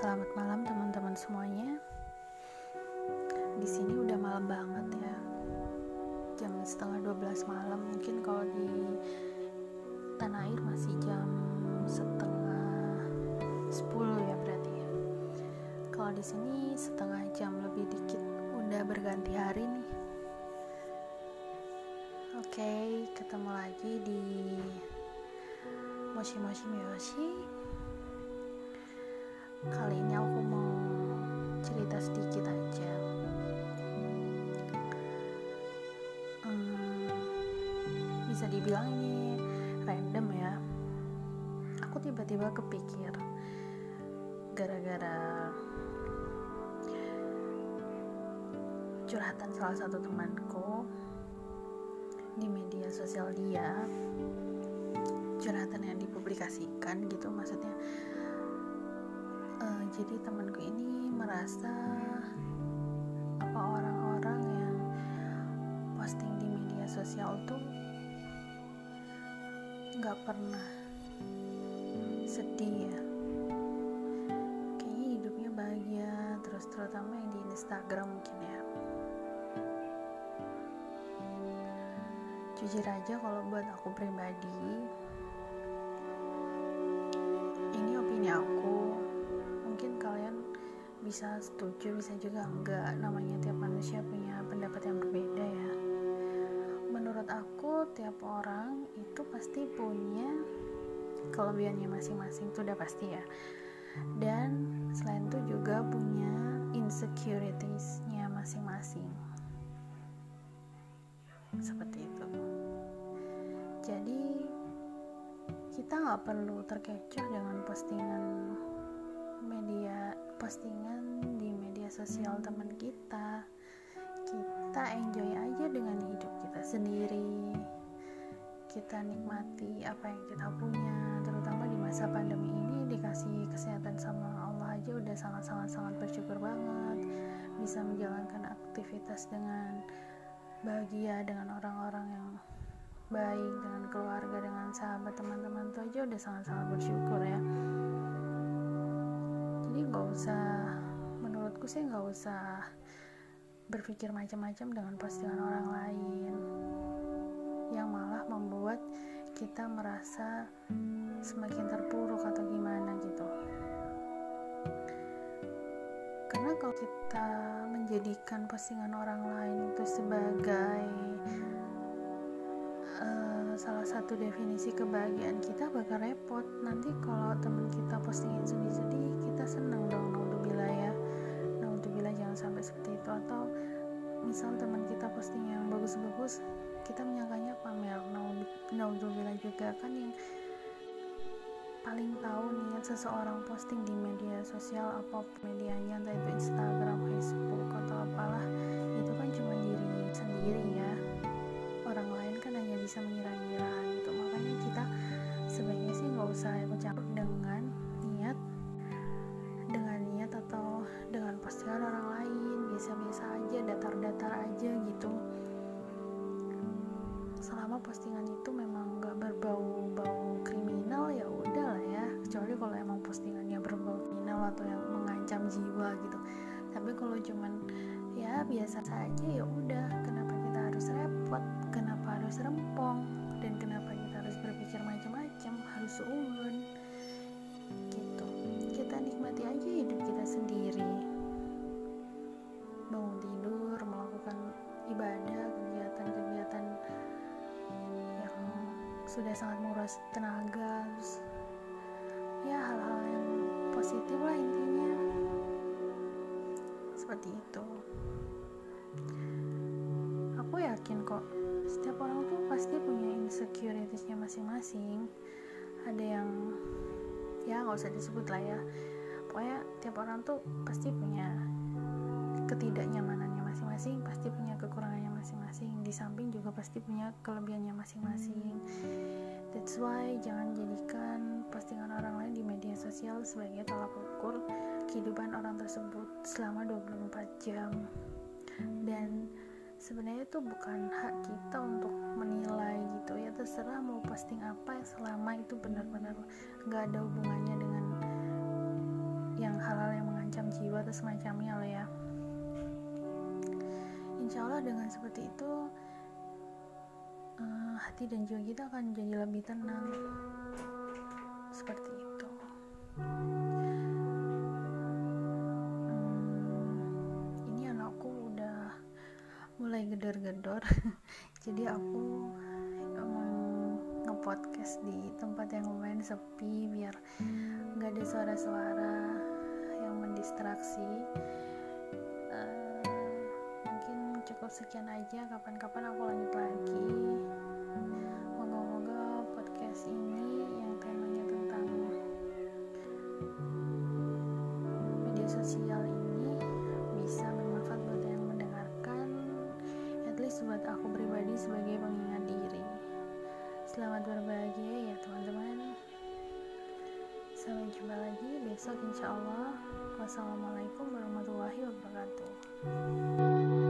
Selamat malam teman-teman semuanya. Di sini udah malam banget ya. Jam setengah 12 malam. Mungkin kalau di tanah air masih jam setengah 10 ya berarti ya. Kalau di sini setengah jam lebih dikit udah berganti hari nih. Oke, ketemu lagi di Moshi Moshi Miyoshi Kali ini aku mau cerita sedikit aja. Hmm, Bisa dibilang ini random ya. Aku tiba-tiba kepikir Gara-gara curhatan salah satu temanku di media sosial dia curhatan yang dipublikasikan gitu maksudnya jadi temanku ini merasa apa orang-orang yang posting di media sosial tuh nggak pernah sedih ya. Kayaknya hidupnya bahagia terus terutama yang di Instagram mungkin ya. Jujur aja kalau buat aku pribadi bisa setuju bisa juga enggak. Namanya tiap manusia punya pendapat yang berbeda ya. Menurut aku tiap orang itu pasti punya kelebihannya masing-masing itu udah pasti ya. Dan selain itu juga punya insecuritiesnya masing-masing. Seperti itu. Jadi kita nggak perlu terkecoh dengan postingan media media sosial teman kita. Kita enjoy aja dengan hidup kita sendiri. Kita nikmati apa yang kita punya terutama di masa pandemi ini dikasih kesehatan sama Allah aja udah sangat-sangat sangat bersyukur banget bisa menjalankan aktivitas dengan bahagia dengan orang-orang yang baik dengan keluarga dengan sahabat teman-teman tuh aja udah sangat-sangat bersyukur ya. Jadi nggak usah menurutku sih nggak usah berpikir macam-macam dengan postingan orang lain. Yang malah membuat kita merasa semakin terpuruk atau gimana gitu. Karena kalau kita menjadikan postingan orang lain itu sebagai uh, salah satu definisi kebahagiaan kita bakal repot. Nanti kalau teman kita postingin misal teman kita posting yang bagus-bagus kita menyangkanya pamer naudzubillah juga kan yang paling tahu niat seseorang posting di media sosial apa medianya entah itu Instagram, Facebook atau apalah itu kan cuma diri sendiri ya. Orang lain kan hanya bisa mengira-ngira gitu. Makanya kita sebaiknya sih nggak usah ikut campur dengan postingan itu memang nggak berbau-bau kriminal ya udah lah ya. Kecuali kalau emang postingannya berbau kriminal atau yang mengancam jiwa gitu. Tapi kalau cuman ya biasa saja ya udah. Kenapa kita harus repot? Kenapa harus rempong? Dan kenapa kita harus berpikir macam-macam? Harus suun gitu sudah sangat menguras tenaga terus ya hal-hal yang positif lah intinya. Seperti itu. Aku yakin kok setiap orang tuh pasti punya insecuritiesnya masing-masing. Ada yang ya nggak usah disebut lah ya. Pokoknya tiap orang tuh pasti punya ketidaknyamanannya masing-masing di samping juga pasti punya kelebihannya masing-masing. That's why jangan jadikan postingan orang lain di media sosial sebagai tolak ukur kehidupan orang tersebut selama 24 jam. Dan sebenarnya itu bukan hak kita untuk menilai gitu ya terserah mau posting apa selama itu benar-benar nggak ada hubungannya dengan yang hal-hal yang mengancam jiwa atau semacamnya loh ya insya Allah dengan seperti itu uh, hati dan jiwa kita akan menjadi lebih tenang. Seperti itu. Hmm, ini anakku udah mulai gedor-gedor. Jadi aku podcast di tempat yang lumayan sepi biar nggak ada suara-suara yang mendistraksi cukup sekian aja kapan-kapan aku lanjut lagi moga-moga podcast ini yang temanya tentang media sosial ini bisa bermanfaat buat yang mendengarkan at least buat aku pribadi sebagai pengingat diri Selamat berbahagia ya teman-teman. Sampai jumpa lagi besok insya Allah. Wassalamualaikum warahmatullahi wabarakatuh.